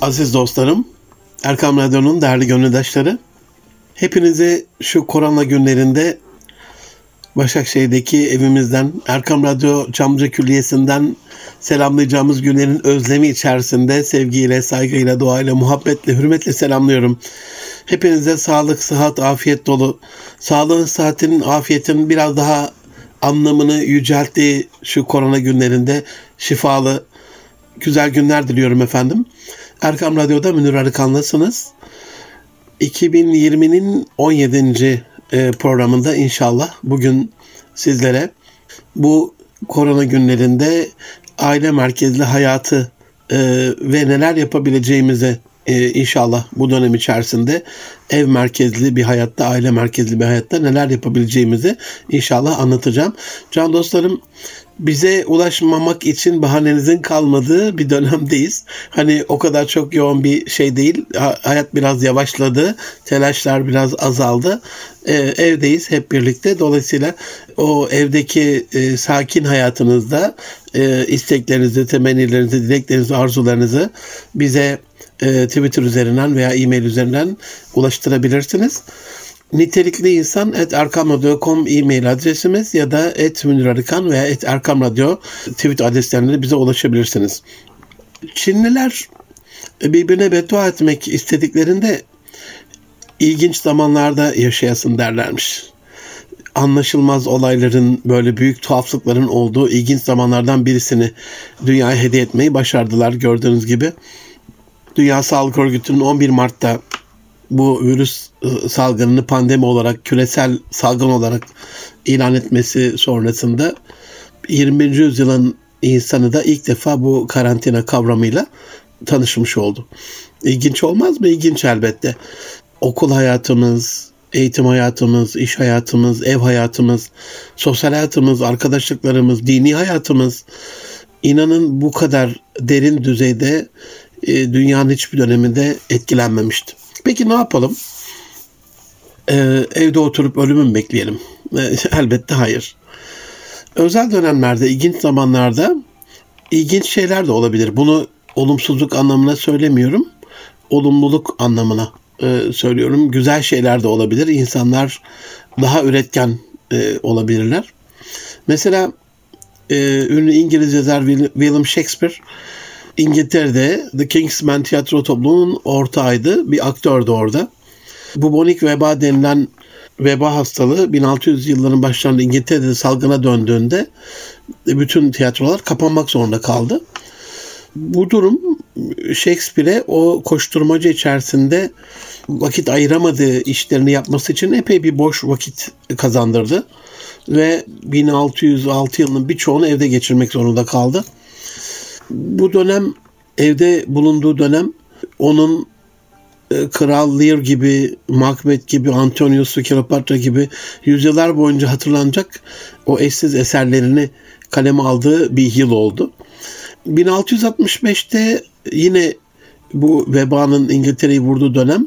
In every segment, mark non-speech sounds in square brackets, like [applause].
Aziz dostlarım, Erkam Radyo'nun değerli gönüldaşları, hepinizi şu korona günlerinde Başakşehir'deki evimizden, Erkam Radyo Çamlıca Külliyesi'nden selamlayacağımız günlerin özlemi içerisinde sevgiyle, saygıyla, duayla, muhabbetle, hürmetle selamlıyorum. Hepinize sağlık, sıhhat, afiyet dolu, sağlığın, sıhhatin, afiyetin biraz daha anlamını yücelttiği şu korona günlerinde şifalı, güzel günler diliyorum efendim. Erkam Radyo'da Münir Arıkan'lasınız. 2020'nin 17. E, programında inşallah bugün sizlere bu korona günlerinde aile merkezli hayatı e, ve neler yapabileceğimizi e, inşallah bu dönem içerisinde ev merkezli bir hayatta, aile merkezli bir hayatta neler yapabileceğimizi inşallah anlatacağım. Can dostlarım bize ulaşmamak için bahanenizin kalmadığı bir dönemdeyiz. Hani o kadar çok yoğun bir şey değil. Hayat biraz yavaşladı. Telaşlar biraz azaldı. Ee, evdeyiz hep birlikte. Dolayısıyla o evdeki e, sakin hayatınızda e, isteklerinizi, temennilerinizi, dileklerinizi, arzularınızı bize e, Twitter üzerinden veya e-mail üzerinden ulaştırabilirsiniz. Nitelikli insan et erkamradyo.com e-mail adresimiz ya da et Münir veya et erkamradyo tweet adreslerinden bize ulaşabilirsiniz. Çinliler birbirine beddua etmek istediklerinde ilginç zamanlarda yaşayasın derlermiş. Anlaşılmaz olayların böyle büyük tuhaflıkların olduğu ilginç zamanlardan birisini dünyaya hediye etmeyi başardılar gördüğünüz gibi. Dünya Sağlık Örgütü'nün 11 Mart'ta bu virüs ıı, salgınını pandemi olarak, küresel salgın olarak ilan etmesi sonrasında 20. yüzyılın insanı da ilk defa bu karantina kavramıyla tanışmış oldu. İlginç olmaz mı? İlginç elbette. Okul hayatımız, eğitim hayatımız, iş hayatımız, ev hayatımız, sosyal hayatımız, arkadaşlıklarımız, dini hayatımız inanın bu kadar derin düzeyde dünyanın hiçbir döneminde etkilenmemişti. Peki ne yapalım? Ee, evde oturup ölümü mü bekleyelim? Ee, [laughs] elbette hayır. Özel dönemlerde, ilginç zamanlarda ilginç şeyler de olabilir. Bunu olumsuzluk anlamına söylemiyorum. Olumluluk anlamına e, söylüyorum. Güzel şeyler de olabilir. İnsanlar daha üretken e, olabilirler. Mesela e, ünlü İngiliz yazar William Shakespeare İngiltere'de The Kingsman tiyatro topluluğunun ortağıydı. Bir aktördü orada. Bubonik veba denilen veba hastalığı 1600 yılların başlarında İngiltere'de salgına döndüğünde bütün tiyatrolar kapanmak zorunda kaldı. Bu durum Shakespeare'e o koşturmacı içerisinde vakit ayıramadığı işlerini yapması için epey bir boş vakit kazandırdı. Ve 1606 yılının birçoğunu evde geçirmek zorunda kaldı. Bu dönem evde bulunduğu dönem onun e, Kral Lear gibi, Macbeth gibi, Antonius Kleopatra gibi yüzyıllar boyunca hatırlanacak o eşsiz eserlerini kaleme aldığı bir yıl oldu. 1665'te yine bu vebanın İngiltere'yi vurduğu dönem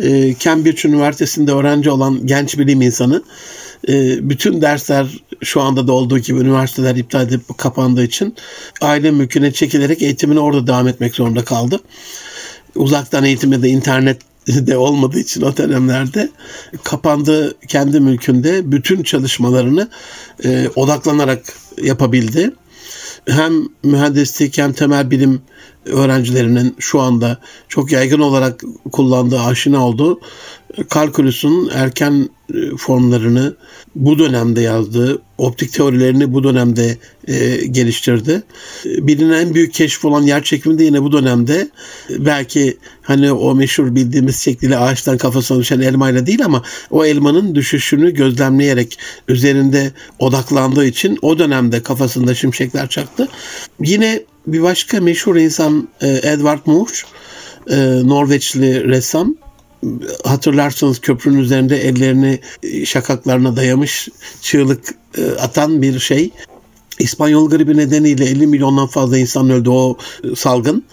e, Cambridge Üniversitesi'nde öğrenci olan genç bilim insanı e, bütün dersler şu anda da olduğu gibi üniversiteler iptal edip kapandığı için aile mülküne çekilerek eğitimine orada devam etmek zorunda kaldı. Uzaktan eğitimde de internet de olmadığı için o dönemlerde kapandığı kendi mülkünde bütün çalışmalarını e, odaklanarak yapabildi. Hem mühendislik hem temel bilim öğrencilerinin şu anda çok yaygın olarak kullandığı, aşina olduğu kalkülüsün erken e, formlarını bu dönemde yazdı. Optik teorilerini bu dönemde e, geliştirdi. Bilinen en büyük keşif olan yer çekimi de yine bu dönemde belki hani o meşhur bildiğimiz şekliyle ağaçtan kafasına düşen elmayla değil ama o elmanın düşüşünü gözlemleyerek üzerinde odaklandığı için o dönemde kafasında şimşekler çaktı. Yine bir başka meşhur insan e, Edward Munch, e, Norveçli ressam hatırlarsınız köprünün üzerinde ellerini şakaklarına dayamış çığlık e, atan bir şey. İspanyol gribi nedeniyle 50 milyondan fazla insan öldü o salgın.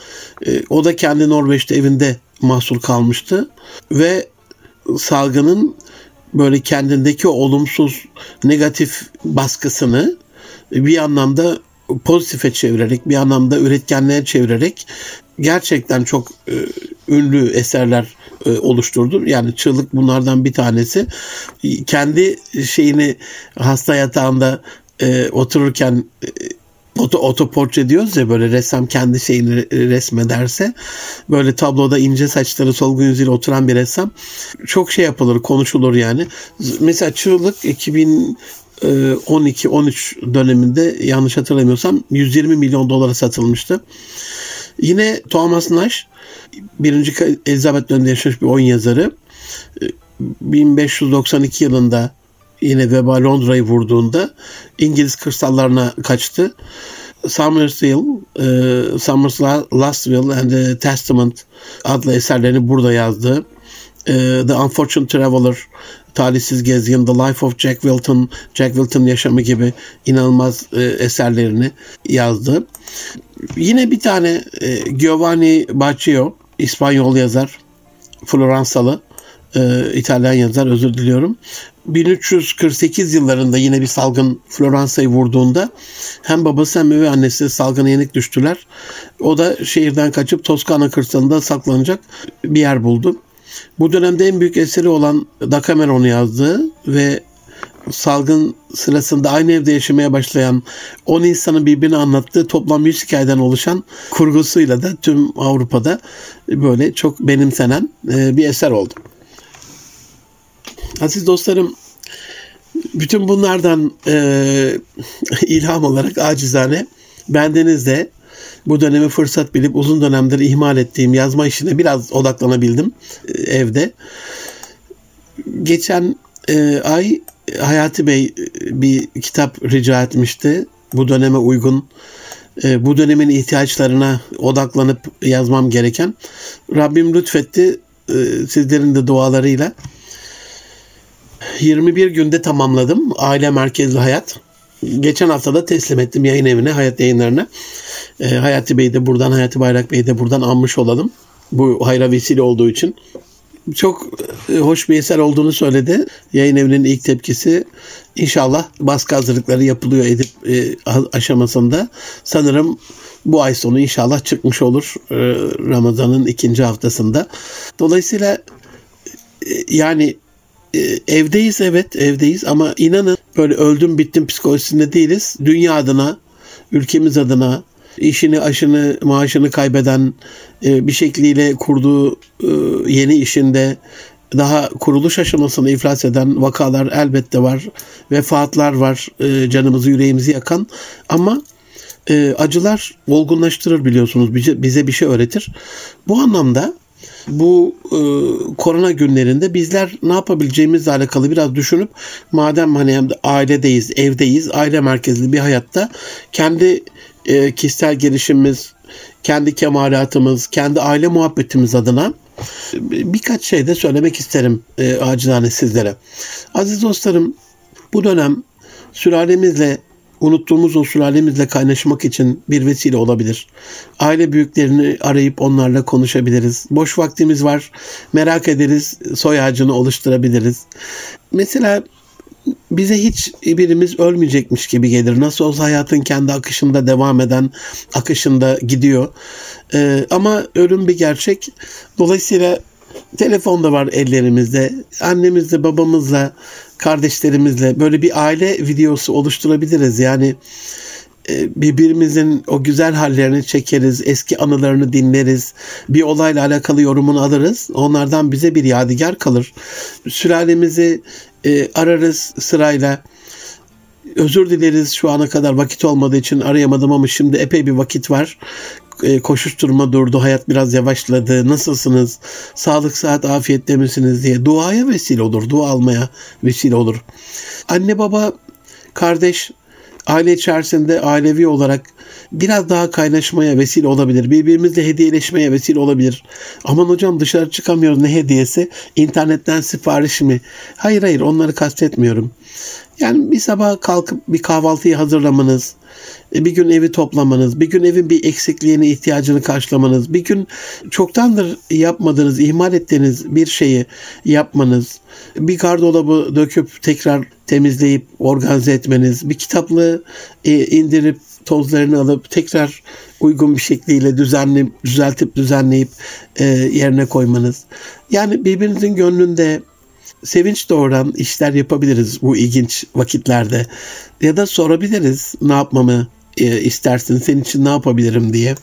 E, o da kendi Norveç'te evinde mahsur kalmıştı ve salgının böyle kendindeki olumsuz negatif baskısını bir anlamda pozitife çevirerek bir anlamda üretkenliğe çevirerek gerçekten çok e, ünlü eserler e, oluşturdu. Yani Çığlık bunlardan bir tanesi. Kendi şeyini hasta yatağında e, otururken e, oto, otoportre diyoruz ya böyle ressam kendi şeyini resmederse böyle tabloda ince saçları solgun yüzüyle oturan bir ressam çok şey yapılır konuşulur yani. Mesela Çığlık 2000 12-13 döneminde yanlış hatırlamıyorsam 120 milyon dolara satılmıştı. Yine Thomas Nash birinci Elizabeth döneminde yaşamış bir oyun yazarı. 1592 yılında yine veba Londra'yı vurduğunda İngiliz kırsallarına kaçtı. Somersville, e, Summers Lastville and the Testament adlı eserlerini burada yazdı. E, the Unfortunate Traveler, Talihsiz Gezgin, The Life of Jack Wilton, Jack Wilton yaşamı gibi inanılmaz e, eserlerini yazdı. Yine bir tane e, Giovanni Baccio, İspanyol yazar, Floransalı, e, İtalyan yazar özür diliyorum. 1348 yıllarında yine bir salgın Floransa'yı vurduğunda hem babası hem ve annesi salgına yenik düştüler. O da şehirden kaçıp Toskana kırsalında saklanacak bir yer buldu. Bu dönemde en büyük eseri olan Decameron'u yazdığı ve salgın sırasında aynı evde yaşamaya başlayan 10 insanın birbirini anlattığı toplam 100 hikayeden oluşan kurgusuyla da tüm Avrupa'da böyle çok benimsenen e, bir eser oldu. Aziz dostlarım bütün bunlardan e, [laughs] ilham olarak acizane bendeniz de bu dönemi fırsat bilip uzun dönemdir ihmal ettiğim yazma işine biraz odaklanabildim e, evde. Geçen e, ay Hayati Bey e, bir kitap rica etmişti. Bu döneme uygun, e, bu dönemin ihtiyaçlarına odaklanıp yazmam gereken. Rabbim lütfetti e, sizlerin de dualarıyla. 21 günde tamamladım. Aile merkezli hayat. Geçen hafta da teslim ettim yayın evine, hayat yayınlarına. Hayati Bey de buradan, Hayati Bayrak Bey de buradan almış olalım. Bu hayra vesile olduğu için çok e, hoş bir eser olduğunu söyledi. Yayın evinin ilk tepkisi inşallah baskı hazırlıkları yapılıyor edip e, aşamasında. Sanırım bu ay sonu inşallah çıkmış olur e, Ramazan'ın ikinci haftasında. Dolayısıyla e, yani e, evdeyiz evet evdeyiz ama inanın böyle öldüm bittim psikolojisinde değiliz. Dünya adına, ülkemiz adına, işini, aşını, maaşını kaybeden, e, bir şekliyle kurduğu e, yeni işinde daha kuruluş aşamasını iflas eden vakalar elbette var. Vefatlar var e, canımızı yüreğimizi yakan ama acılar olgunlaştırır biliyorsunuz bize bir şey öğretir. Bu anlamda bu e, korona günlerinde bizler ne yapabileceğimizle alakalı biraz düşünüp madem hani ailedeyiz, evdeyiz, aile merkezli bir hayatta kendi e, kişisel gelişimimiz, kendi kemalatımız, kendi aile muhabbetimiz adına birkaç şey de söylemek isterim e, acilane sizlere. Aziz dostlarım bu dönem sülalemizle unuttuğumuz o sülalemizle kaynaşmak için bir vesile olabilir. Aile büyüklerini arayıp onlarla konuşabiliriz. Boş vaktimiz var. Merak ederiz. Soy ağacını oluşturabiliriz. Mesela bize hiç birimiz ölmeyecekmiş gibi gelir. Nasıl olsa hayatın kendi akışında devam eden, akışında gidiyor. Ee, ama ölüm bir gerçek. Dolayısıyla telefon da var ellerimizde. Annemizle, babamızla, kardeşlerimizle böyle bir aile videosu oluşturabiliriz. Yani e, birbirimizin o güzel hallerini çekeriz, eski anılarını dinleriz, bir olayla alakalı yorumunu alırız. Onlardan bize bir yadigar kalır. Sülalemizi e, ararız sırayla. Özür dileriz şu ana kadar vakit olmadığı için arayamadım ama şimdi epey bir vakit var. E, koşuşturma durdu, hayat biraz yavaşladı. Nasılsınız? Sağlık, saat, afiyette misiniz diye duaya vesile olur, dua almaya vesile olur. Anne baba, kardeş, aile içerisinde ailevi olarak biraz daha kaynaşmaya vesile olabilir. Birbirimizle hediyeleşmeye vesile olabilir. Aman hocam dışarı çıkamıyoruz ne hediyesi? İnternetten sipariş mi? Hayır hayır onları kastetmiyorum. Yani bir sabah kalkıp bir kahvaltıyı hazırlamanız, e, bir gün evi toplamanız, bir gün evin bir eksikliğini, ihtiyacını karşılamanız, bir gün çoktandır yapmadığınız, ihmal ettiğiniz bir şeyi yapmanız, bir gardolabı döküp tekrar temizleyip organize etmeniz, bir kitaplığı e, indirip tozlarını alıp tekrar uygun bir şekliyle düzenli, düzeltip düzenleyip e, yerine koymanız. Yani birbirinizin gönlünde sevinç doğuran işler yapabiliriz bu ilginç vakitlerde. Ya da sorabiliriz ne yapmamı e, istersin, senin için ne yapabilirim diye.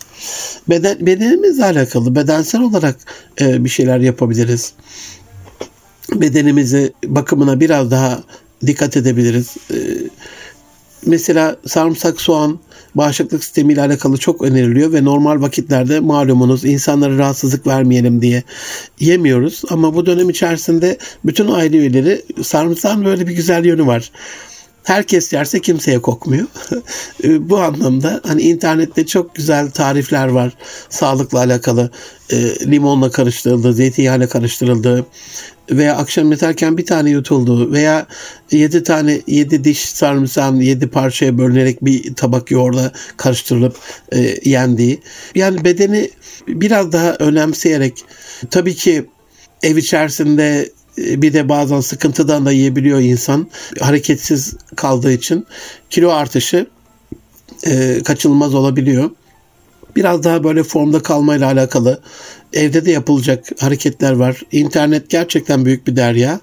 Beden, bedenimizle alakalı, bedensel olarak e, bir şeyler yapabiliriz. Bedenimizi bakımına biraz daha dikkat edebiliriz. E, mesela sarımsak, soğan, bağışıklık sistemiyle alakalı çok öneriliyor ve normal vakitlerde malumunuz insanlara rahatsızlık vermeyelim diye yemiyoruz. Ama bu dönem içerisinde bütün aile üyeleri sarımsağın böyle bir güzel yönü var. Herkes yerse kimseye kokmuyor. [laughs] bu anlamda hani internette çok güzel tarifler var sağlıkla alakalı. E, limonla karıştırıldı, zeytinyağıyla karıştırıldı veya akşam yatarken bir tane yutuldu veya yedi tane yedi diş sarımsağın yedi parçaya bölünerek bir tabak yoğurda karıştırılıp e, yendiği. Yani bedeni biraz daha önemseyerek tabii ki ev içerisinde e, bir de bazen sıkıntıdan da yiyebiliyor insan. Hareketsiz kaldığı için kilo artışı e, kaçınılmaz olabiliyor. Biraz daha böyle formda kalmayla alakalı evde de yapılacak hareketler var. İnternet gerçekten büyük bir derya.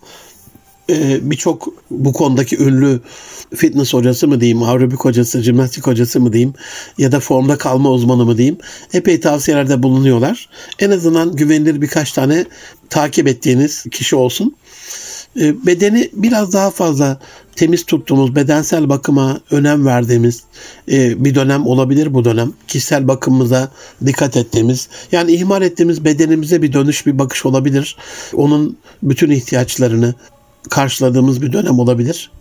Ee, Birçok bu konudaki ünlü fitness hocası mı diyeyim, aerobik hocası, jimnastik hocası mı diyeyim ya da formda kalma uzmanı mı diyeyim epey tavsiyelerde bulunuyorlar. En azından güvenilir birkaç tane takip ettiğiniz kişi olsun. Ee, bedeni biraz daha fazla temiz tuttuğumuz, bedensel bakıma önem verdiğimiz e, bir dönem olabilir bu dönem. Kişisel bakımımıza dikkat ettiğimiz, yani ihmal ettiğimiz bedenimize bir dönüş, bir bakış olabilir. Onun bütün ihtiyaçlarını karşıladığımız bir dönem olabilir.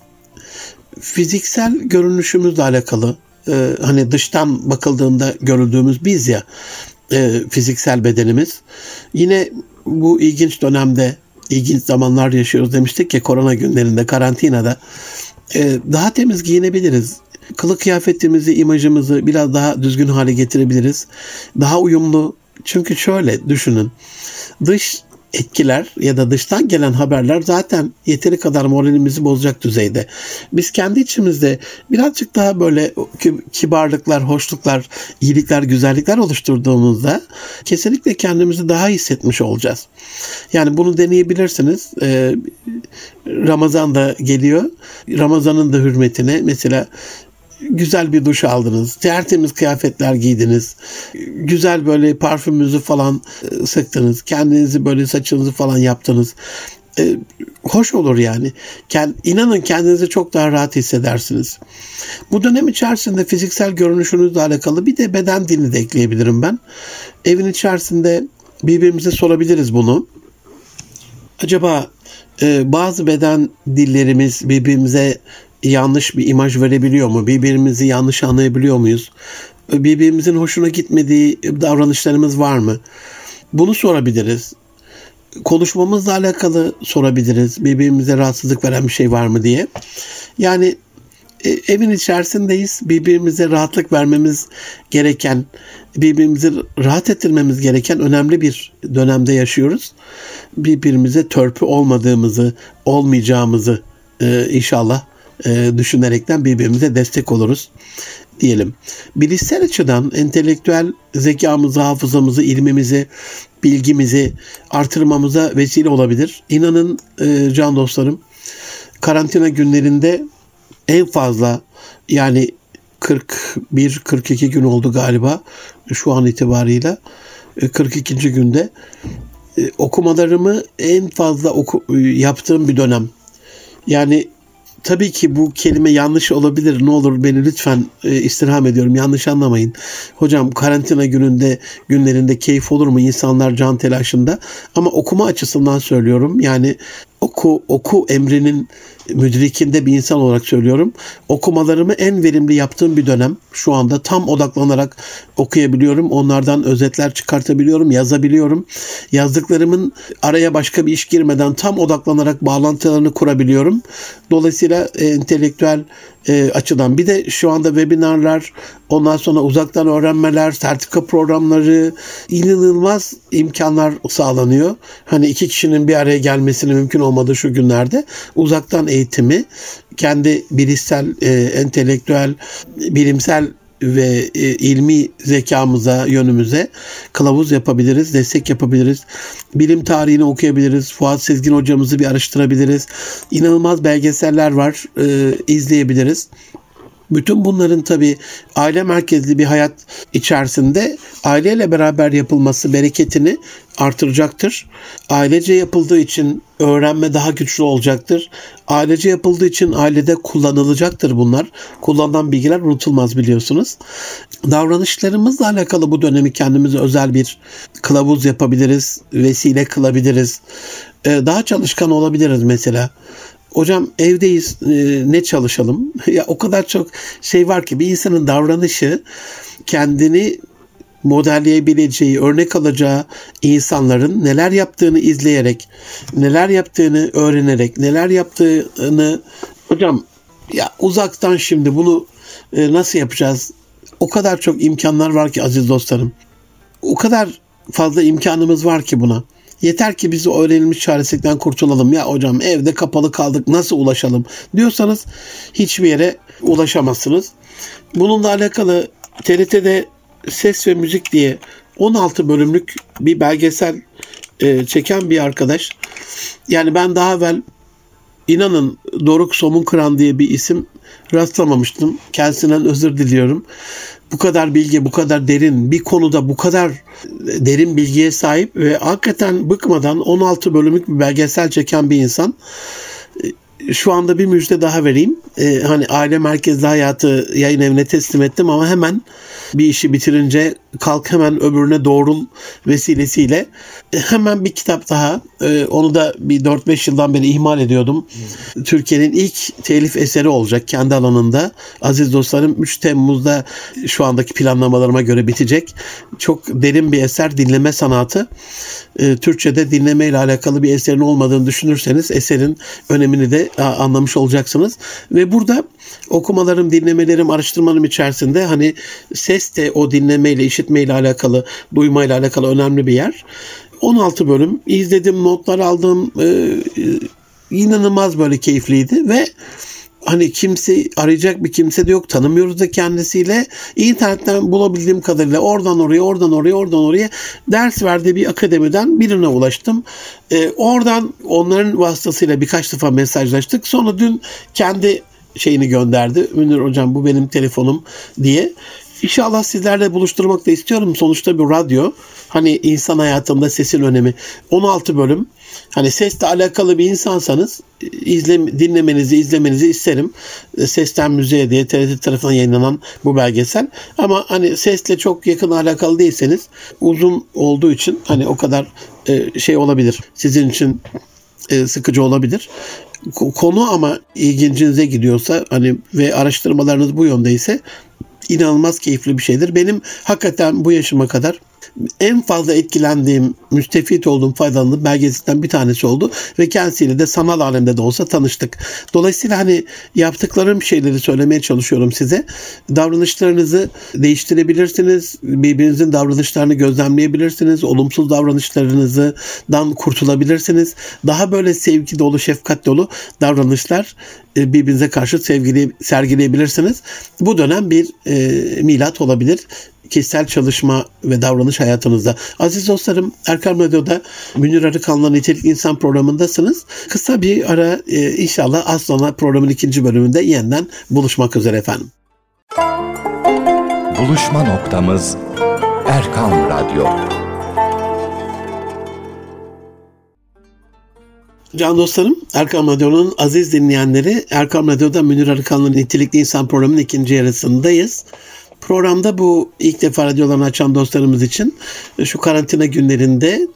Fiziksel görünüşümüzle alakalı, e, hani dıştan bakıldığında görüldüğümüz biz ya, e, fiziksel bedenimiz. Yine bu ilginç dönemde ilginç zamanlar yaşıyoruz demiştik ya korona günlerinde karantinada e, daha temiz giyinebiliriz. Kılık kıyafetimizi, imajımızı biraz daha düzgün hale getirebiliriz. Daha uyumlu. Çünkü şöyle düşünün. Dış etkiler ya da dıştan gelen haberler zaten yeteri kadar moralimizi bozacak düzeyde. Biz kendi içimizde birazcık daha böyle kibarlıklar, hoşluklar, iyilikler, güzellikler oluşturduğumuzda kesinlikle kendimizi daha hissetmiş olacağız. Yani bunu deneyebilirsiniz. Ee, Ramazan da geliyor. Ramazan'ın da hürmetine mesela güzel bir duş aldınız. Tertemiz kıyafetler giydiniz. Güzel böyle parfümünüzü falan e, sıktınız. Kendinizi böyle saçınızı falan yaptınız. Ee, hoş olur yani. Kend, inanın kendinizi çok daha rahat hissedersiniz. Bu dönem içerisinde fiziksel görünüşünüzle alakalı bir de beden dilini de ekleyebilirim ben. Evin içerisinde birbirimize sorabiliriz bunu. Acaba e, bazı beden dillerimiz birbirimize yanlış bir imaj verebiliyor mu? Birbirimizi yanlış anlayabiliyor muyuz? Birbirimizin hoşuna gitmediği davranışlarımız var mı? Bunu sorabiliriz. Konuşmamızla alakalı sorabiliriz. Birbirimize rahatsızlık veren bir şey var mı diye. Yani e, evin içerisindeyiz. Birbirimize rahatlık vermemiz gereken, birbirimizi rahat ettirmemiz gereken önemli bir dönemde yaşıyoruz. Birbirimize törpü olmadığımızı, olmayacağımızı e, inşallah e, düşünerekten birbirimize destek oluruz diyelim. Bilişsel açıdan entelektüel zekamızı, hafızamızı, ilmimizi, bilgimizi artırmamıza vesile olabilir. İnanın e, can dostlarım karantina günlerinde en fazla yani 41-42 gün oldu galiba şu an itibarıyla 42. E, günde e, okumalarımı en fazla oku, yaptığım bir dönem. Yani tabii ki bu kelime yanlış olabilir. Ne olur beni lütfen e, istirham ediyorum. Yanlış anlamayın. Hocam karantina gününde günlerinde keyif olur mu insanlar can telaşında? Ama okuma açısından söylüyorum. Yani oku oku emrinin müdrikinde bir insan olarak söylüyorum. Okumalarımı en verimli yaptığım bir dönem. Şu anda tam odaklanarak okuyabiliyorum. Onlardan özetler çıkartabiliyorum, yazabiliyorum. Yazdıklarımın araya başka bir iş girmeden tam odaklanarak bağlantılarını kurabiliyorum. Dolayısıyla e, entelektüel e, açıdan bir de şu anda webinarlar, ondan sonra uzaktan öğrenmeler, sertifika programları inanılmaz imkanlar sağlanıyor. Hani iki kişinin bir araya gelmesinin mümkün olmadığı şu günlerde uzaktan eğitimi kendi bilişsel, e, entelektüel, bilimsel ve e, ilmi zekamıza, yönümüze kılavuz yapabiliriz, destek yapabiliriz. Bilim tarihini okuyabiliriz. Fuat Sezgin hocamızı bir araştırabiliriz. İnanılmaz belgeseller var, e, izleyebiliriz. Bütün bunların tabi aile merkezli bir hayat içerisinde aileyle beraber yapılması bereketini artıracaktır. Ailece yapıldığı için öğrenme daha güçlü olacaktır. Ailece yapıldığı için ailede kullanılacaktır bunlar. Kullanılan bilgiler unutulmaz biliyorsunuz. Davranışlarımızla alakalı bu dönemi kendimize özel bir kılavuz yapabiliriz, vesile kılabiliriz. Ee, daha çalışkan olabiliriz mesela. Hocam evdeyiz e, ne çalışalım? [laughs] ya o kadar çok şey var ki bir insanın davranışı kendini modelleyebileceği, örnek alacağı insanların neler yaptığını izleyerek, neler yaptığını öğrenerek, neler yaptığını hocam ya uzaktan şimdi bunu e, nasıl yapacağız? O kadar çok imkanlar var ki aziz dostlarım. O kadar fazla imkanımız var ki buna. Yeter ki biz o öğrenilmiş çaresizlikten kurtulalım. Ya hocam evde kapalı kaldık nasıl ulaşalım diyorsanız hiçbir yere ulaşamazsınız. Bununla alakalı TRT'de Ses ve Müzik diye 16 bölümlük bir belgesel e, çeken bir arkadaş. Yani ben daha evvel inanın Doruk Somun Kıran diye bir isim rastlamamıştım. Kendisinden özür diliyorum. Bu kadar bilgi, bu kadar derin, bir konuda bu kadar derin bilgiye sahip ve hakikaten bıkmadan 16 bölümlük bir belgesel çeken bir insan şu anda bir müjde daha vereyim. Ee, hani aile merkezli hayatı yayın evine teslim ettim ama hemen bir işi bitirince kalk hemen öbürüne doğrul vesilesiyle e, hemen bir kitap daha e, onu da bir 4-5 yıldan beri ihmal ediyordum. Hmm. Türkiye'nin ilk telif eseri olacak kendi alanında. Aziz dostlarım 3 Temmuz'da şu andaki planlamalarıma göre bitecek. Çok derin bir eser dinleme sanatı. E, Türkçe'de dinleme ile alakalı bir eserin olmadığını düşünürseniz eserin önemini de anlamış olacaksınız. Ve burada okumalarım, dinlemelerim, araştırmalarım içerisinde hani ses de o dinlemeyle, işitmeyle alakalı, duymayla alakalı önemli bir yer. 16 bölüm izledim, notlar aldım. Ee, inanılmaz böyle keyifliydi ve hani kimse arayacak bir kimse de yok. Tanımıyoruz da kendisiyle. İnternetten bulabildiğim kadarıyla oradan oraya, oradan oraya, oradan oraya ders verdiği bir akademiden birine ulaştım. Ee, oradan onların vasıtasıyla birkaç defa mesajlaştık. Sonra dün kendi şeyini gönderdi. Münir hocam bu benim telefonum diye. İnşallah sizlerle buluşturmak da istiyorum. Sonuçta bir radyo. Hani insan hayatında sesin önemi. 16 bölüm. Hani sesle alakalı bir insansanız izle, dinlemenizi, izlemenizi isterim. Sesten Müziğe diye TRT tarafından yayınlanan bu belgesel. Ama hani sesle çok yakın alakalı değilseniz uzun olduğu için hani o kadar e, şey olabilir. Sizin için e, sıkıcı olabilir konu ama ilgincinize gidiyorsa hani ve araştırmalarınız bu yönde ise inanılmaz keyifli bir şeydir. Benim hakikaten bu yaşıma kadar en fazla etkilendiğim, müstefit olduğum, faydalandığım belgeselden bir tanesi oldu. Ve kendisiyle de sanal alemde de olsa tanıştık. Dolayısıyla hani yaptıklarım şeyleri söylemeye çalışıyorum size. Davranışlarınızı değiştirebilirsiniz. Birbirinizin davranışlarını gözlemleyebilirsiniz. Olumsuz davranışlarınızdan kurtulabilirsiniz. Daha böyle sevgi dolu, şefkat dolu davranışlar e, birbirinize karşı sevgili sergileyebilirsiniz. Bu dönem bir e, milat olabilir kişisel çalışma ve davranış hayatınızda. Aziz dostlarım Erkam Radyo'da Münir Arıkan'la Nitelik İnsan programındasınız. Kısa bir ara e, inşallah az sonra programın ikinci bölümünde yeniden buluşmak üzere efendim. Buluşma noktamız Erkam Radyo. Can dostlarım, Erkam Radyo'nun aziz dinleyenleri, Erkam Radyo'da Münir Arıkan'la Nitelikli İnsan programının ikinci yarısındayız. Programda bu ilk defa radyolarını açan dostlarımız için e, şu karantina günlerinde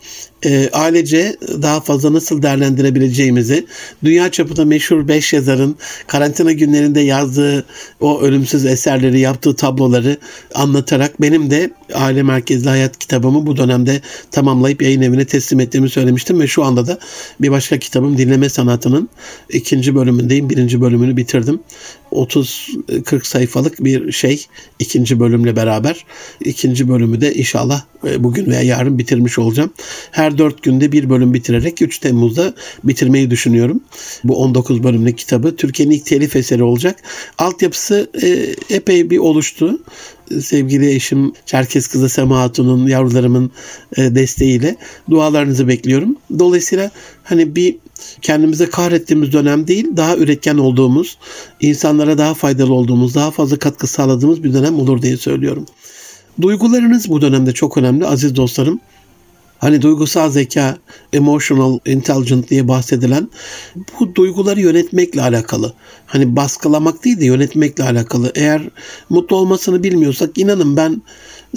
e, ailece daha fazla nasıl değerlendirebileceğimizi, dünya çapında meşhur beş yazarın karantina günlerinde yazdığı o ölümsüz eserleri, yaptığı tabloları anlatarak benim de aile merkezli hayat kitabımı bu dönemde tamamlayıp yayın evine teslim ettiğimi söylemiştim ve şu anda da bir başka kitabım dinleme sanatının ikinci bölümündeyim. Birinci bölümünü bitirdim. 30-40 sayfalık bir şey ikinci bölümle beraber. ikinci bölümü de inşallah e, bugün veya yarın bitirmiş olacağım. Her dört günde bir bölüm bitirerek 3 Temmuz'da bitirmeyi düşünüyorum. Bu 19 bölümlük kitabı Türkiye'nin ilk telif eseri olacak. Altyapısı e, epey bir oluştu sevgili eşim Çerkez kızı Sema Hatun'un yavrularımın e, desteğiyle dualarınızı bekliyorum. Dolayısıyla hani bir kendimize kahrettiğimiz dönem değil, daha üretken olduğumuz, insanlara daha faydalı olduğumuz, daha fazla katkı sağladığımız bir dönem olur diye söylüyorum. Duygularınız bu dönemde çok önemli aziz dostlarım. Hani duygusal zeka, emotional intelligence diye bahsedilen bu duyguları yönetmekle alakalı. Hani baskılamak değil de yönetmekle alakalı. Eğer mutlu olmasını bilmiyorsak inanın ben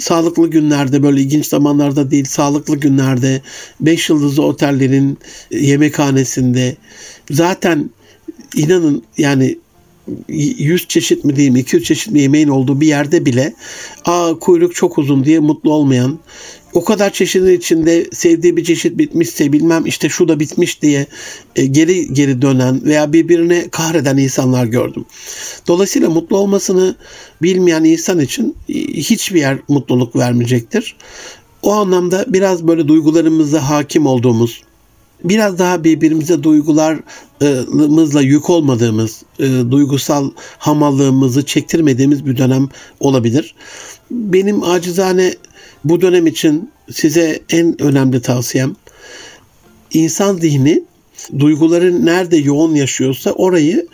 sağlıklı günlerde böyle ilginç zamanlarda değil sağlıklı günlerde 5 yıldızlı otellerin yemekhanesinde zaten inanın yani 100 çeşit mi diyeyim 200 çeşit mi yemeğin olduğu bir yerde bile aa kuyruk çok uzun diye mutlu olmayan o kadar çeşidin içinde sevdiği bir çeşit bitmişse bilmem işte şu da bitmiş diye e, geri geri dönen veya birbirine kahreden insanlar gördüm. Dolayısıyla mutlu olmasını bilmeyen insan için e, hiçbir yer mutluluk vermeyecektir. O anlamda biraz böyle duygularımıza hakim olduğumuz, biraz daha birbirimize duygularımızla yük olmadığımız, e, duygusal hamallığımızı çektirmediğimiz bir dönem olabilir. Benim acizane bu dönem için size en önemli tavsiyem insan zihni duyguların nerede yoğun yaşıyorsa orayı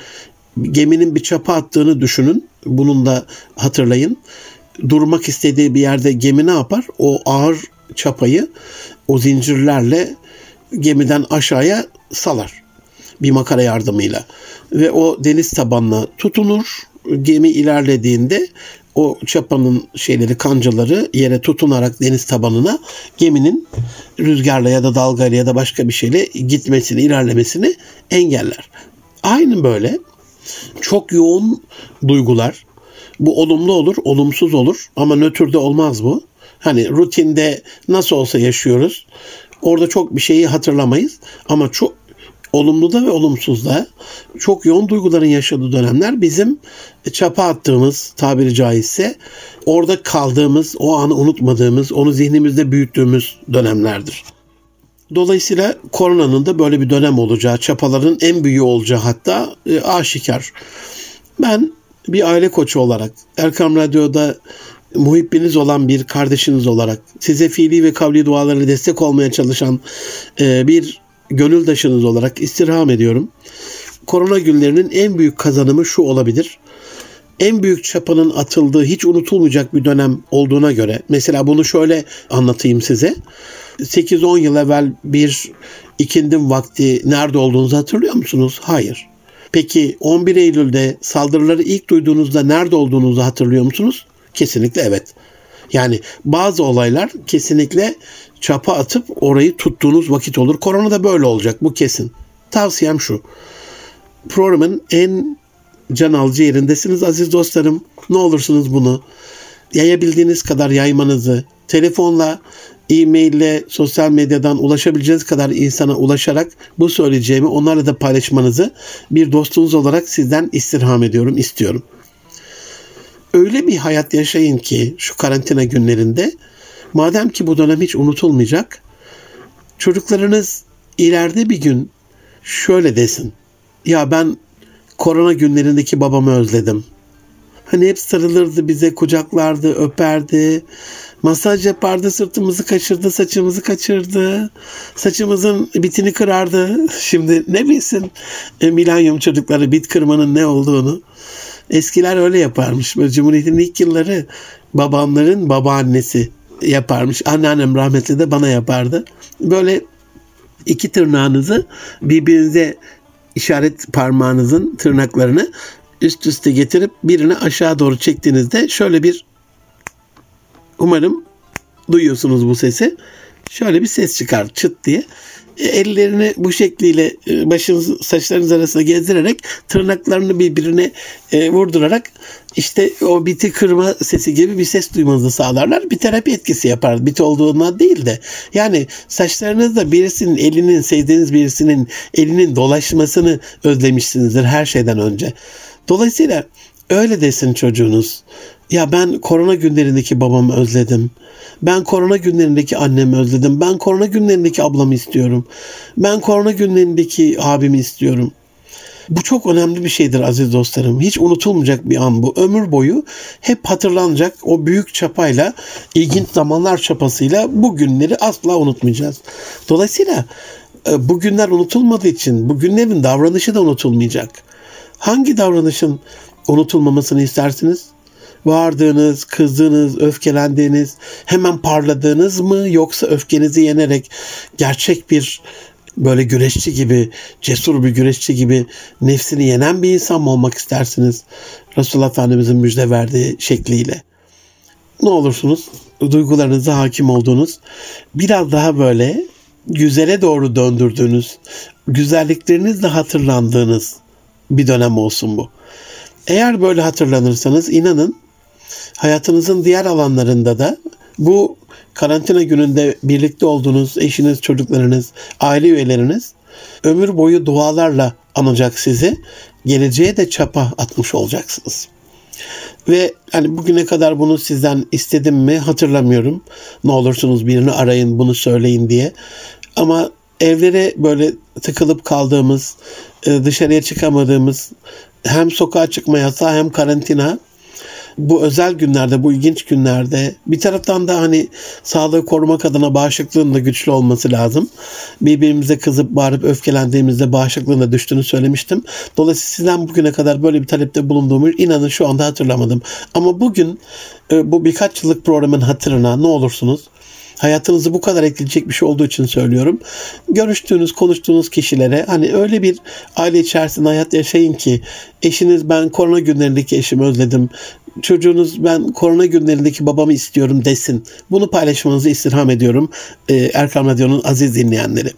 geminin bir çapa attığını düşünün. Bunun da hatırlayın. Durmak istediği bir yerde gemi ne yapar? O ağır çapayı o zincirlerle gemiden aşağıya salar. Bir makara yardımıyla. Ve o deniz tabanına tutunur. Gemi ilerlediğinde o çapanın şeyleri kancaları yere tutunarak deniz tabanına geminin rüzgarla ya da dalgayla ya da başka bir şeyle gitmesini, ilerlemesini engeller. Aynı böyle çok yoğun duygular bu olumlu olur, olumsuz olur ama nötrde olmaz bu. Hani rutinde nasıl olsa yaşıyoruz. Orada çok bir şeyi hatırlamayız ama çok olumlu da ve olumsuz da çok yoğun duyguların yaşadığı dönemler bizim çapa attığımız tabiri caizse orada kaldığımız, o anı unutmadığımız, onu zihnimizde büyüttüğümüz dönemlerdir. Dolayısıyla koronanın da böyle bir dönem olacağı, çapaların en büyüğü olacağı hatta e, aşikar. Ben bir aile koçu olarak Erkam Radyo'da muhibbiniz olan bir kardeşiniz olarak size fiili ve kavli dualarına destek olmaya çalışan e, bir gönüldaşınız olarak istirham ediyorum. Korona günlerinin en büyük kazanımı şu olabilir. En büyük çapanın atıldığı hiç unutulmayacak bir dönem olduğuna göre mesela bunu şöyle anlatayım size. 8-10 yıl evvel bir ikindim vakti nerede olduğunuzu hatırlıyor musunuz? Hayır. Peki 11 Eylül'de saldırıları ilk duyduğunuzda nerede olduğunuzu hatırlıyor musunuz? Kesinlikle evet. Yani bazı olaylar kesinlikle çapa atıp orayı tuttuğunuz vakit olur. Korona da böyle olacak bu kesin. Tavsiyem şu. Programın en can alıcı yerindesiniz aziz dostlarım. Ne olursunuz bunu yayabildiğiniz kadar yaymanızı, telefonla, e-maille, sosyal medyadan ulaşabileceğiniz kadar insana ulaşarak bu söyleyeceğimi onlarla da paylaşmanızı bir dostunuz olarak sizden istirham ediyorum, istiyorum. Öyle bir hayat yaşayın ki şu karantina günlerinde Madem ki bu dönem hiç unutulmayacak, çocuklarınız ileride bir gün şöyle desin. Ya ben korona günlerindeki babamı özledim. Hani hep sarılırdı bize, kucaklardı, öperdi. Masaj yapardı, sırtımızı kaçırdı, saçımızı kaçırdı. Saçımızın bitini kırardı. [laughs] Şimdi ne bilsin e, milenyum çocukları bit kırmanın ne olduğunu. Eskiler öyle yaparmış. Böyle Cumhuriyet'in ilk yılları babamların babaannesi yaparmış. Anneannem rahmetli de bana yapardı. Böyle iki tırnağınızı birbirinize işaret parmağınızın tırnaklarını üst üste getirip birini aşağı doğru çektiğinizde şöyle bir umarım duyuyorsunuz bu sesi. Şöyle bir ses çıkar çıt diye. Ellerini bu şekliyle e, başınız saçlarınız arasında gezdirerek tırnaklarını birbirine e, vurdurarak işte o biti kırma sesi gibi bir ses duymanızı sağlarlar. Bir terapi etkisi yapar. Bit olduğuna değil de. Yani saçlarınızda birisinin elinin sevdiğiniz birisinin elinin dolaşmasını özlemişsinizdir her şeyden önce. Dolayısıyla öyle desin çocuğunuz. Ya ben korona günlerindeki babamı özledim. Ben korona günlerindeki annemi özledim. Ben korona günlerindeki ablamı istiyorum. Ben korona günlerindeki abimi istiyorum. Bu çok önemli bir şeydir aziz dostlarım. Hiç unutulmayacak bir an bu. Ömür boyu hep hatırlanacak o büyük çapayla, ilginç zamanlar çapasıyla bu günleri asla unutmayacağız. Dolayısıyla e, bu günler unutulmadığı için bu günlerin davranışı da unutulmayacak. Hangi davranışın unutulmamasını istersiniz? Bağırdığınız, kızdığınız, öfkelendiğiniz, hemen parladığınız mı yoksa öfkenizi yenerek gerçek bir böyle güreşçi gibi, cesur bir güreşçi gibi nefsini yenen bir insan mı olmak istersiniz? Resulullah Efendimizin müjde verdiği şekliyle. Ne olursunuz duygularınıza hakim olduğunuz, biraz daha böyle güzele doğru döndürdüğünüz, güzelliklerinizle hatırlandığınız bir dönem olsun bu. Eğer böyle hatırlanırsanız inanın hayatınızın diğer alanlarında da bu karantina gününde birlikte olduğunuz eşiniz, çocuklarınız, aile üyeleriniz ömür boyu dualarla anacak sizi. Geleceğe de çapa atmış olacaksınız. Ve hani bugüne kadar bunu sizden istedim mi hatırlamıyorum. Ne olursunuz birini arayın bunu söyleyin diye. Ama evlere böyle tıkılıp kaldığımız, e, dışarıya çıkamadığımız hem sokağa çıkma yasağı hem karantina bu özel günlerde, bu ilginç günlerde bir taraftan da hani sağlığı korumak adına bağışıklığın da güçlü olması lazım. Birbirimize kızıp bağırıp öfkelendiğimizde bağışıklığın da düştüğünü söylemiştim. Dolayısıyla sizden bugüne kadar böyle bir talepte bulunduğumu inanın şu anda hatırlamadım. Ama bugün e, bu birkaç yıllık programın hatırına ne olursunuz hayatınızı bu kadar etkileyecek bir şey olduğu için söylüyorum. Görüştüğünüz, konuştuğunuz kişilere hani öyle bir aile içerisinde hayat yaşayın ki eşiniz ben korona günlerindeki eşimi özledim. Çocuğunuz ben korona günlerindeki babamı istiyorum desin. Bunu paylaşmanızı istirham ediyorum e, Erkam Radyo'nun aziz dinleyenleri.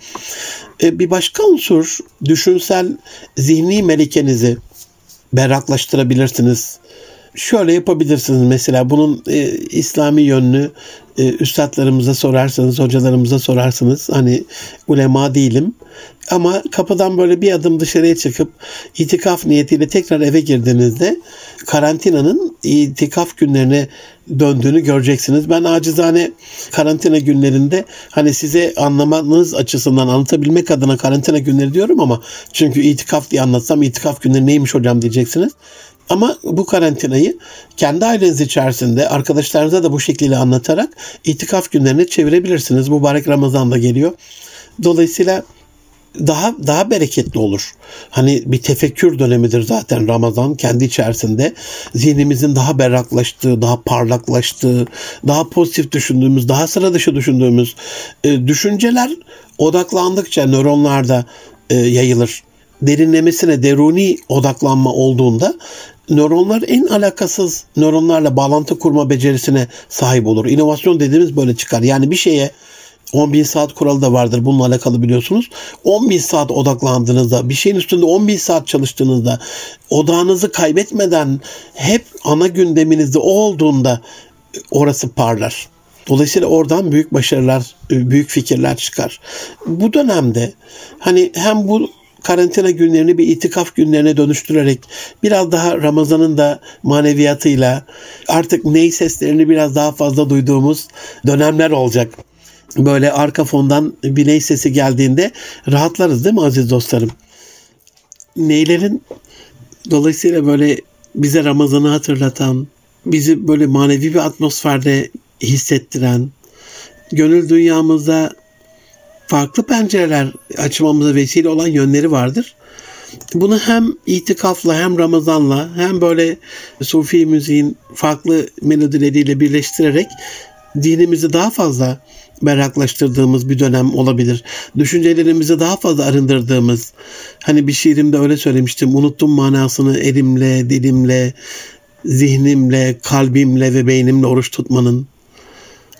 E, bir başka unsur düşünsel zihni melikenizi berraklaştırabilirsiniz şöyle yapabilirsiniz mesela bunun e, İslami yönünü e, üstadlarımıza sorarsanız, hocalarımıza sorarsanız hani ulema değilim ama kapıdan böyle bir adım dışarıya çıkıp itikaf niyetiyle tekrar eve girdiğinizde karantinanın itikaf günlerine döndüğünü göreceksiniz. Ben acizane karantina günlerinde hani size anlamanız açısından anlatabilmek adına karantina günleri diyorum ama çünkü itikaf diye anlatsam itikaf günleri neymiş hocam diyeceksiniz. Ama bu karantinayı kendi aileniz içerisinde arkadaşlarınıza da bu şekilde anlatarak itikaf günlerini çevirebilirsiniz. Mübarek Ramazan da geliyor. Dolayısıyla daha daha bereketli olur. Hani bir tefekkür dönemidir zaten Ramazan kendi içerisinde. Zihnimizin daha berraklaştığı, daha parlaklaştığı, daha pozitif düşündüğümüz, daha sıra dışı düşündüğümüz e, düşünceler odaklandıkça nöronlarda e, yayılır derinlemesine deruni odaklanma olduğunda nöronlar en alakasız nöronlarla bağlantı kurma becerisine sahip olur. İnovasyon dediğimiz böyle çıkar. Yani bir şeye 10 bin saat kuralı da vardır bununla alakalı biliyorsunuz. 10 bin saat odaklandığınızda, bir şeyin üstünde 10 bin saat çalıştığınızda, odağınızı kaybetmeden hep ana gündeminizde o olduğunda orası parlar. Dolayısıyla oradan büyük başarılar, büyük fikirler çıkar. Bu dönemde hani hem bu karantina günlerini bir itikaf günlerine dönüştürerek biraz daha Ramazan'ın da maneviyatıyla artık ney seslerini biraz daha fazla duyduğumuz dönemler olacak. Böyle arka fondan bir ney sesi geldiğinde rahatlarız değil mi aziz dostlarım? Neylerin dolayısıyla böyle bize Ramazan'ı hatırlatan, bizi böyle manevi bir atmosferde hissettiren, gönül dünyamızda farklı pencereler açmamıza vesile olan yönleri vardır. Bunu hem itikafla hem Ramazan'la hem böyle Sufi müziğin farklı melodileriyle birleştirerek dinimizi daha fazla berraklaştırdığımız bir dönem olabilir. Düşüncelerimizi daha fazla arındırdığımız, hani bir şiirimde öyle söylemiştim, unuttum manasını elimle, dilimle, zihnimle, kalbimle ve beynimle oruç tutmanın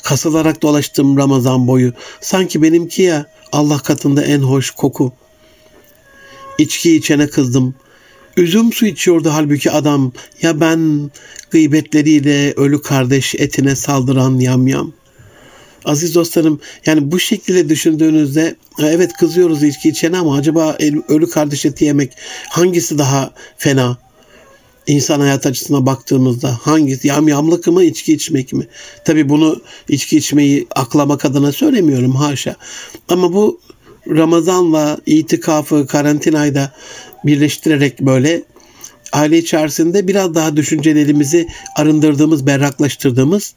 kasılarak dolaştım Ramazan boyu. Sanki benimki ya Allah katında en hoş koku. İçki içene kızdım. Üzüm su içiyordu halbuki adam. Ya ben gıybetleriyle ölü kardeş etine saldıran yamyam. Aziz dostlarım yani bu şekilde düşündüğünüzde evet kızıyoruz içki içene ama acaba ölü kardeş eti yemek hangisi daha fena? İnsan hayat açısına baktığımızda hangisi yamyamlık mı içki içmek mi? Tabi bunu içki içmeyi aklamak adına söylemiyorum haşa. Ama bu Ramazan'la itikafı karantinayı da birleştirerek böyle aile içerisinde biraz daha düşüncelerimizi arındırdığımız, berraklaştırdığımız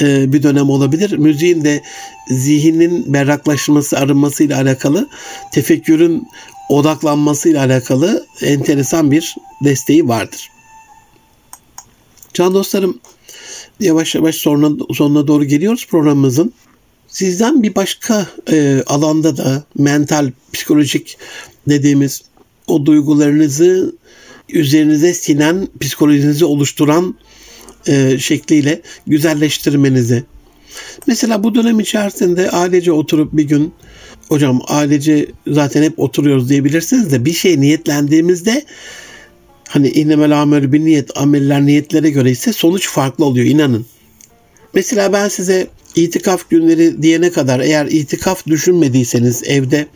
e, bir dönem olabilir. Müziğin de zihnin berraklaşması, arınmasıyla alakalı, tefekkürün odaklanmasıyla alakalı enteresan bir desteği vardır. Can dostlarım yavaş yavaş sonuna, sonuna doğru geliyoruz programımızın. Sizden bir başka e, alanda da mental, psikolojik dediğimiz o duygularınızı üzerinize sinen, psikolojinizi oluşturan e, şekliyle güzelleştirmenizi. Mesela bu dönem içerisinde ailece oturup bir gün hocam ailece zaten hep oturuyoruz diyebilirsiniz de bir şey niyetlendiğimizde hani innemel amel bir niyet ameller niyetlere göre ise sonuç farklı oluyor inanın. Mesela ben size itikaf günleri diyene kadar eğer itikaf düşünmediyseniz evde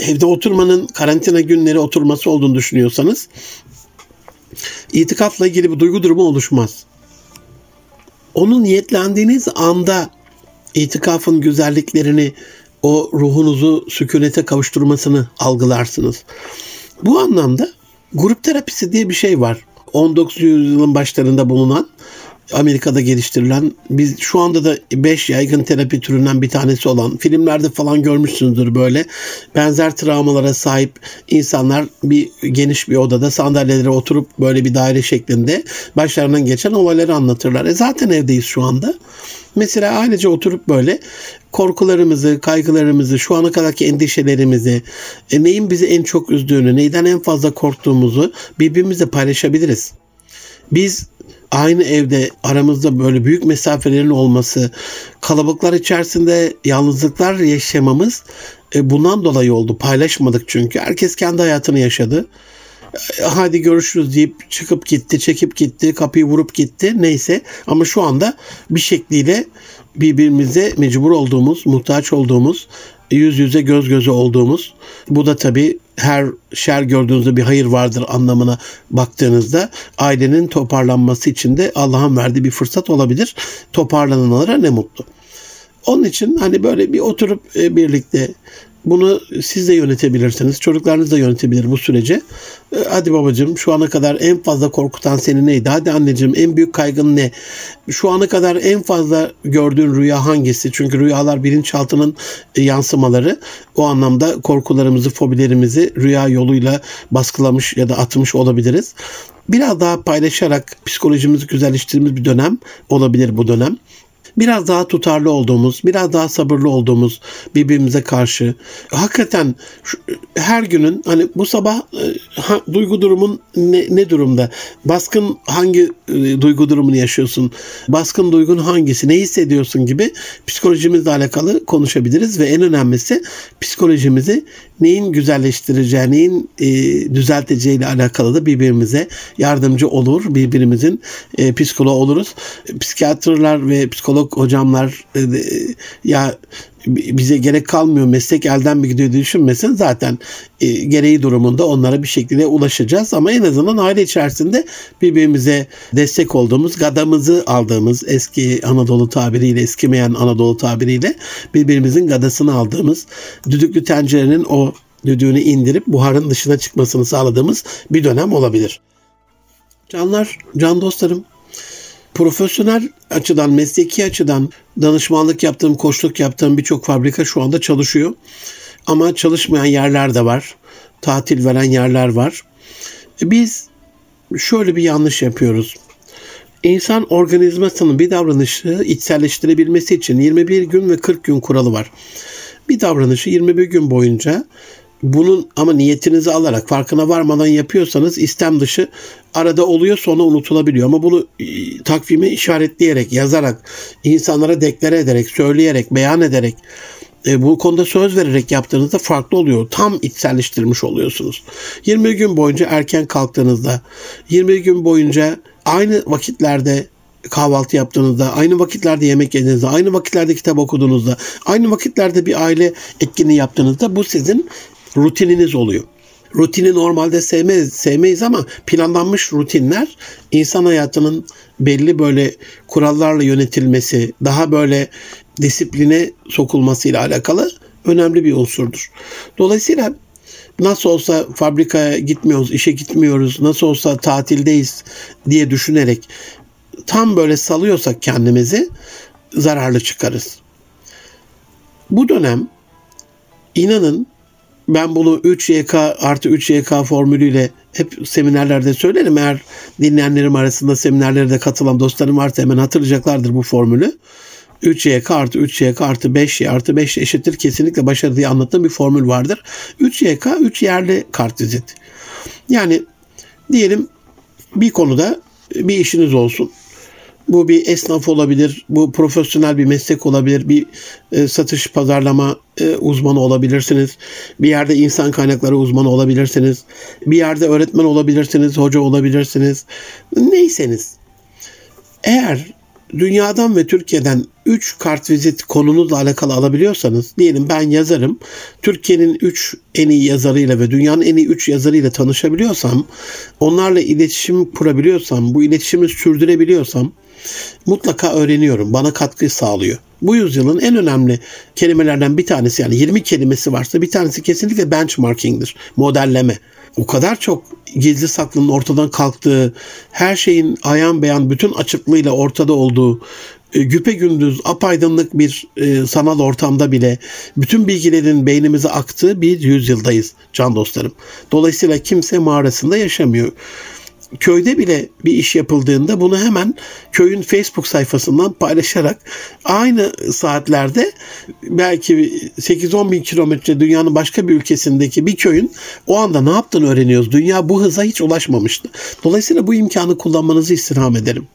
evde oturmanın karantina günleri oturması olduğunu düşünüyorsanız itikafla ilgili bir duygu durumu oluşmaz. Onu niyetlendiğiniz anda itikafın güzelliklerini, o ruhunuzu sükunete kavuşturmasını algılarsınız. Bu anlamda grup terapisi diye bir şey var. 19. yüzyılın başlarında bulunan Amerika'da geliştirilen biz şu anda da 5 yaygın terapi türünden bir tanesi olan filmlerde falan görmüşsünüzdür böyle benzer travmalara sahip insanlar bir geniş bir odada sandalyelere oturup böyle bir daire şeklinde başlarından geçen olayları anlatırlar. E zaten evdeyiz şu anda. Mesela ailece oturup böyle korkularımızı, kaygılarımızı, şu ana kadarki endişelerimizi, e, neyin bizi en çok üzdüğünü, neyden en fazla korktuğumuzu birbirimizle paylaşabiliriz. Biz aynı evde aramızda böyle büyük mesafelerin olması, kalabalıklar içerisinde yalnızlıklar yaşamamız e, bundan dolayı oldu. Paylaşmadık çünkü. Herkes kendi hayatını yaşadı. E, hadi görüşürüz deyip çıkıp gitti, çekip gitti, kapıyı vurup gitti neyse. Ama şu anda bir şekliyle birbirimize mecbur olduğumuz, muhtaç olduğumuz, yüz yüze göz göze olduğumuz. Bu da tabii her şer gördüğünüzde bir hayır vardır anlamına baktığınızda ailenin toparlanması için de Allah'ın verdiği bir fırsat olabilir. Toparlananlara ne mutlu. Onun için hani böyle bir oturup e, birlikte bunu siz de yönetebilirsiniz. Çocuklarınız da yönetebilir bu sürece. Ee, hadi babacığım şu ana kadar en fazla korkutan seni neydi? Hadi anneciğim en büyük kaygın ne? Şu ana kadar en fazla gördüğün rüya hangisi? Çünkü rüyalar bilinçaltının e, yansımaları. O anlamda korkularımızı, fobilerimizi rüya yoluyla baskılamış ya da atmış olabiliriz. Biraz daha paylaşarak psikolojimizi güzelleştirdiğimiz bir dönem olabilir bu dönem biraz daha tutarlı olduğumuz, biraz daha sabırlı olduğumuz birbirimize karşı. Hakikaten her günün hani bu sabah e, ha, duygu durumun ne, ne durumda? Baskın hangi e, duygu durumunu yaşıyorsun? Baskın duygun hangisi? Ne hissediyorsun gibi psikolojimizle alakalı konuşabiliriz ve en önemlisi psikolojimizi neyin güzelleştireceği, neyin e, düzelteceği ile alakalı da birbirimize yardımcı olur. Birbirimizin e, psikoloğu oluruz. Psikiyatrlar ve psikolog hocamlar e, ya bize gerek kalmıyor meslek elden mi gidiyor düşünmesin zaten e, gereği durumunda onlara bir şekilde ulaşacağız ama en azından aile içerisinde birbirimize destek olduğumuz gadamızı aldığımız eski Anadolu tabiriyle eskimeyen Anadolu tabiriyle birbirimizin gadasını aldığımız düdüklü tencerenin o düdüğünü indirip buharın dışına çıkmasını sağladığımız bir dönem olabilir. Canlar, can dostlarım profesyonel açıdan, mesleki açıdan danışmanlık yaptığım, koçluk yaptığım birçok fabrika şu anda çalışıyor. Ama çalışmayan yerler de var. Tatil veren yerler var. Biz şöyle bir yanlış yapıyoruz. İnsan organizmasının bir davranışı içselleştirebilmesi için 21 gün ve 40 gün kuralı var. Bir davranışı 21 gün boyunca bunun ama niyetinizi alarak farkına varmadan yapıyorsanız istem dışı arada oluyor sonra unutulabiliyor. Ama bunu e, takvime işaretleyerek, yazarak, insanlara deklare ederek, söyleyerek, beyan ederek e, bu konuda söz vererek yaptığınızda farklı oluyor. Tam içselleştirmiş oluyorsunuz. 20 gün boyunca erken kalktığınızda, 20 gün boyunca aynı vakitlerde kahvaltı yaptığınızda, aynı vakitlerde yemek yediğinizde, aynı vakitlerde kitap okuduğunuzda, aynı vakitlerde bir aile etkinliği yaptığınızda bu sizin rutininiz oluyor. Rutini normalde sevmeyiz, sevmeyiz ama planlanmış rutinler insan hayatının belli böyle kurallarla yönetilmesi, daha böyle disipline sokulmasıyla alakalı önemli bir unsurdur. Dolayısıyla nasıl olsa fabrikaya gitmiyoruz, işe gitmiyoruz, nasıl olsa tatildeyiz diye düşünerek tam böyle salıyorsak kendimizi zararlı çıkarız. Bu dönem inanın ben bunu 3YK artı 3YK formülüyle hep seminerlerde söylerim. Eğer dinleyenlerim arasında seminerlere de katılan dostlarım varsa hemen hatırlayacaklardır bu formülü. 3YK artı 3YK artı 5Y artı 5 eşittir kesinlikle başarı diye anlattığım bir formül vardır. 3YK 3 yerli kartvizit. Yani diyelim bir konuda bir işiniz olsun. Bu bir esnaf olabilir, bu profesyonel bir meslek olabilir, bir e, satış pazarlama e, uzmanı olabilirsiniz. Bir yerde insan kaynakları uzmanı olabilirsiniz. Bir yerde öğretmen olabilirsiniz, hoca olabilirsiniz. Neyseniz. Eğer dünyadan ve Türkiye'den 3 kartvizit konunuzla alakalı alabiliyorsanız diyelim ben yazarım. Türkiye'nin 3 en iyi yazarıyla ve dünyanın en iyi 3 yazarıyla tanışabiliyorsam, onlarla iletişim kurabiliyorsam, bu iletişimi sürdürebiliyorsam mutlaka öğreniyorum. Bana katkı sağlıyor. Bu yüzyılın en önemli kelimelerden bir tanesi yani 20 kelimesi varsa bir tanesi kesinlikle benchmarking'dir. Modelleme. O kadar çok gizli saklının ortadan kalktığı, her şeyin ayan beyan bütün açıklığıyla ortada olduğu, e, güpe gündüz apaydınlık bir e, sanal ortamda bile bütün bilgilerin beynimize aktığı bir yüzyıldayız can dostlarım. Dolayısıyla kimse mağarasında yaşamıyor köyde bile bir iş yapıldığında bunu hemen köyün Facebook sayfasından paylaşarak aynı saatlerde belki 8-10 bin kilometre dünyanın başka bir ülkesindeki bir köyün o anda ne yaptığını öğreniyoruz. Dünya bu hıza hiç ulaşmamıştı. Dolayısıyla bu imkanı kullanmanızı istirham ederim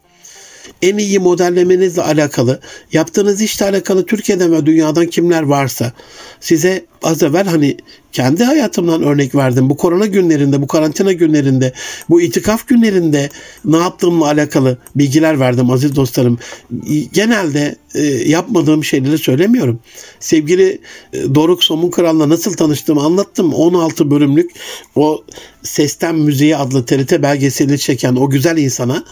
en iyi modellemenizle alakalı, yaptığınız işle alakalı Türkiye'den ve dünyadan kimler varsa size az evvel hani kendi hayatımdan örnek verdim. Bu korona günlerinde, bu karantina günlerinde, bu itikaf günlerinde ne yaptığımla alakalı bilgiler verdim aziz dostlarım. Genelde e, yapmadığım şeyleri söylemiyorum. Sevgili e, Doruk Somun Kral'la nasıl tanıştığımı anlattım. 16 bölümlük o Sesten Müziği adlı TRT belgeselini çeken o güzel insana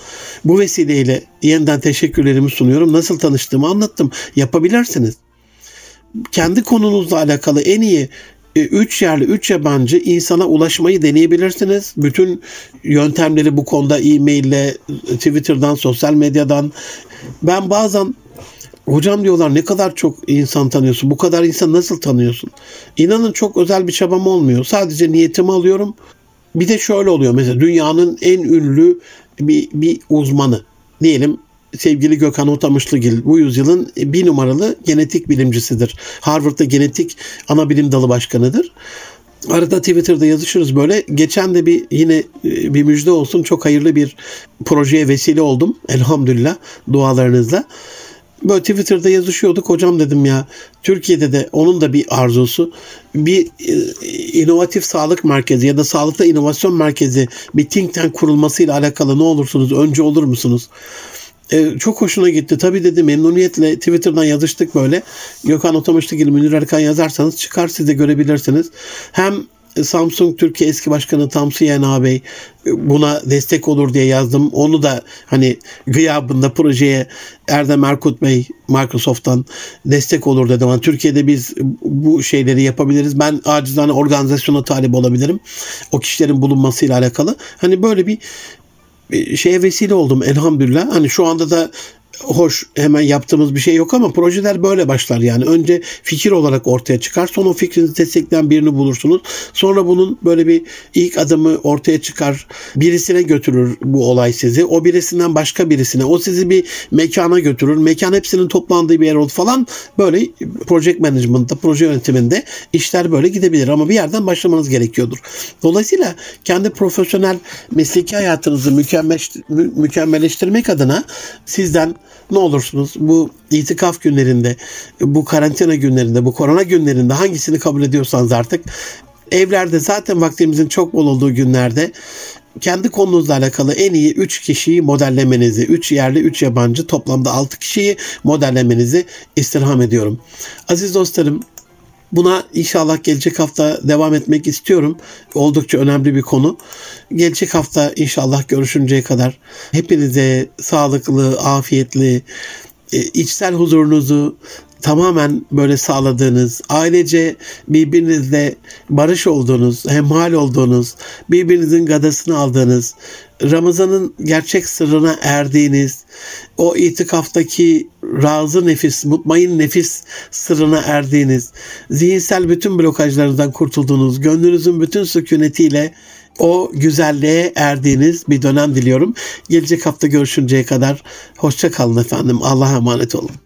bu vesileyle yeniden teşekkürlerimi sunuyorum. Nasıl tanıştığımı anlattım. Yapabilirsiniz kendi konunuzla alakalı en iyi e, üç yerli, üç yabancı insana ulaşmayı deneyebilirsiniz. Bütün yöntemleri bu konuda e-maille, Twitter'dan, sosyal medyadan. Ben bazen hocam diyorlar ne kadar çok insan tanıyorsun, bu kadar insan nasıl tanıyorsun? İnanın çok özel bir çabam olmuyor. Sadece niyetimi alıyorum. Bir de şöyle oluyor mesela dünyanın en ünlü bir, bir uzmanı diyelim sevgili Gökhan Otamışlıgil bu yüzyılın bir numaralı genetik bilimcisidir. Harvard'da genetik ana bilim dalı başkanıdır. Arada Twitter'da yazışırız böyle. Geçen de bir yine e, bir müjde olsun çok hayırlı bir projeye vesile oldum. Elhamdülillah dualarınızla. Böyle Twitter'da yazışıyorduk. Hocam dedim ya Türkiye'de de onun da bir arzusu. Bir e, inovatif sağlık merkezi ya da sağlıkta inovasyon merkezi bir think tank kurulmasıyla alakalı ne olursunuz? Önce olur musunuz? E, çok hoşuna gitti. Tabii dedi memnuniyetle Twitter'dan yazıştık böyle. Gökhan Otomaşlık gibi Münir Erkan yazarsanız çıkar siz de görebilirsiniz. Hem Samsung Türkiye eski başkanı Tamsi Yena Bey e, buna destek olur diye yazdım. Onu da hani gıyabında projeye Erdem Erkut Bey Microsoft'tan destek olur dedim. Yani Türkiye'de biz bu şeyleri yapabiliriz. Ben acizane organizasyona talip olabilirim. O kişilerin bulunmasıyla alakalı. Hani böyle bir şeye vesile oldum elhamdülillah. Hani şu anda da hoş hemen yaptığımız bir şey yok ama projeler böyle başlar yani. Önce fikir olarak ortaya çıkar. Sonra o fikrinizi destekleyen birini bulursunuz. Sonra bunun böyle bir ilk adımı ortaya çıkar. Birisine götürür bu olay sizi. O birisinden başka birisine. O sizi bir mekana götürür. Mekan hepsinin toplandığı bir yer olur falan. Böyle project management'ta, proje yönetiminde işler böyle gidebilir. Ama bir yerden başlamanız gerekiyordur. Dolayısıyla kendi profesyonel mesleki hayatınızı mükemmelleştirmek adına sizden ne olursunuz bu itikaf günlerinde, bu karantina günlerinde, bu korona günlerinde hangisini kabul ediyorsanız artık evlerde zaten vaktimizin çok bol olduğu günlerde kendi konunuzla alakalı en iyi 3 kişiyi modellemenizi, 3 yerli 3 yabancı toplamda 6 kişiyi modellemenizi istirham ediyorum. Aziz dostlarım Buna inşallah gelecek hafta devam etmek istiyorum. Oldukça önemli bir konu. Gelecek hafta inşallah görüşünceye kadar hepinize sağlıklı, afiyetli, e, içsel huzurunuzu tamamen böyle sağladığınız, ailece birbirinizle barış olduğunuz, hemhal olduğunuz, birbirinizin gadasını aldığınız, Ramazan'ın gerçek sırrına erdiğiniz, o itikaftaki razı nefis, mutmain nefis sırrına erdiğiniz, zihinsel bütün blokajlarından kurtulduğunuz, gönlünüzün bütün sükunetiyle o güzelliğe erdiğiniz bir dönem diliyorum. Gelecek hafta görüşünceye kadar hoşça kalın efendim. Allah'a emanet olun.